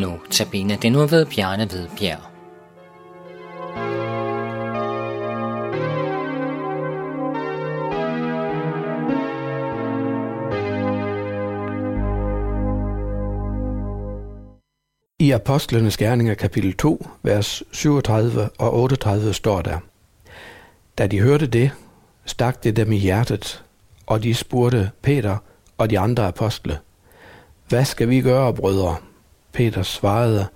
Notabene det nu ved Bjarne Hvidbjerg. I Apostlenes Gerninger kapitel 2, vers 37 og 38 står der, Da de hørte det, stak det dem i hjertet, og de spurgte Peter og de andre apostle, Hvad skal vi gøre, brødre? Peter svarede,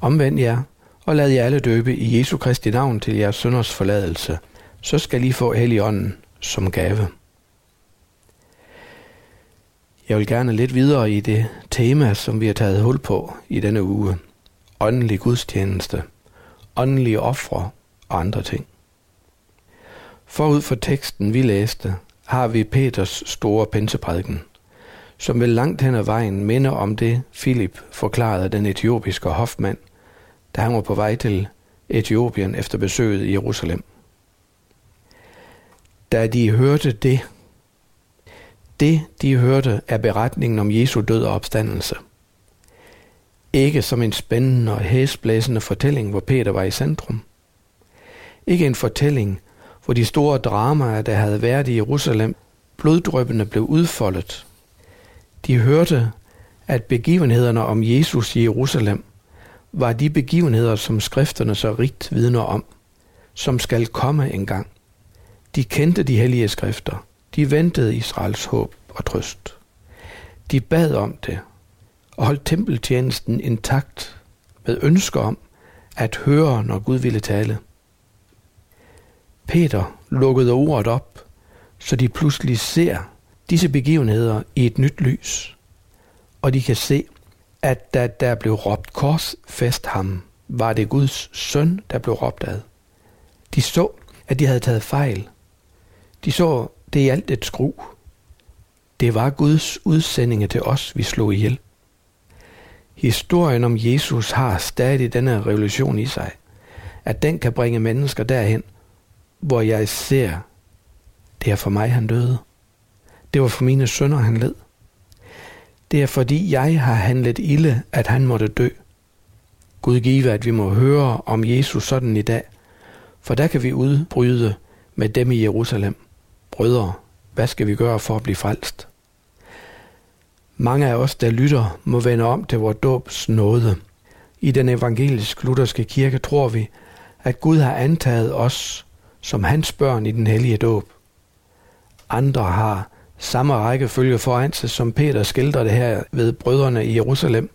Omvend jer, og lad jer alle døbe i Jesu Kristi navn til jeres sønders forladelse, så skal I få Helligånden som gave. Jeg vil gerne lidt videre i det tema, som vi har taget hul på i denne uge. Åndelig gudstjeneste, åndelige ofre og andre ting. Forud for teksten, vi læste, har vi Peters store pinseprædiken, som vel langt hen ad vejen minder om det, Philip forklarede den etiopiske hofmand, da han var på vej til Etiopien efter besøget i Jerusalem. Da de hørte det, det, de hørte, er beretningen om Jesu død og opstandelse. Ikke som en spændende og hæsblæsende fortælling, hvor Peter var i centrum. Ikke en fortælling, hvor de store dramaer, der havde været i Jerusalem, bloddrøbende blev udfoldet. De hørte, at begivenhederne om Jesus i Jerusalem var de begivenheder, som skrifterne så rigt vidner om, som skal komme engang. De kendte de hellige skrifter. De ventede Israels håb og trøst. De bad om det og holdt tempeltjenesten intakt med ønsker om at høre, når Gud ville tale. Peter lukkede ordet op, så de pludselig ser disse begivenheder i et nyt lys. Og de kan se, at da der blev råbt kors fest ham, var det Guds søn, der blev råbt ad. De så, at de havde taget fejl. De så det i alt et skru. Det var Guds udsendinge til os, vi slog ihjel. Historien om Jesus har stadig denne revolution i sig, at den kan bringe mennesker derhen, hvor jeg ser, det er for mig, han døde. Det var for mine sønner, han led. Det er fordi jeg har handlet ille, at han måtte dø. Gud give, at vi må høre om Jesus sådan i dag, for der kan vi udbryde med dem i Jerusalem. Brødre, hvad skal vi gøre for at blive frelst? Mange af os, der lytter, må vende om til vores dåbs nåde. I den evangelisk-lutherske kirke tror vi, at Gud har antaget os som hans børn i den hellige dåb. Andre har samme rækkefølge foran sig, som Peter skildrer det her ved brødrene i Jerusalem.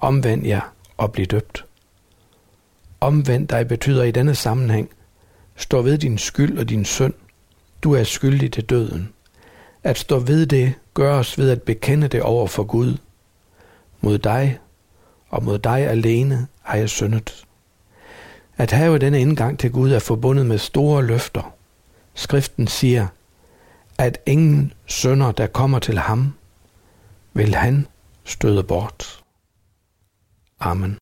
Omvend jer og bliv døbt. Omvend dig betyder i denne sammenhæng, stå ved din skyld og din synd. Du er skyldig til døden. At stå ved det gøres ved at bekende det over for Gud. Mod dig og mod dig alene har jeg syndet. At have denne indgang til Gud er forbundet med store løfter. Skriften siger, at ingen sønder, der kommer til ham, vil han støde bort. Amen.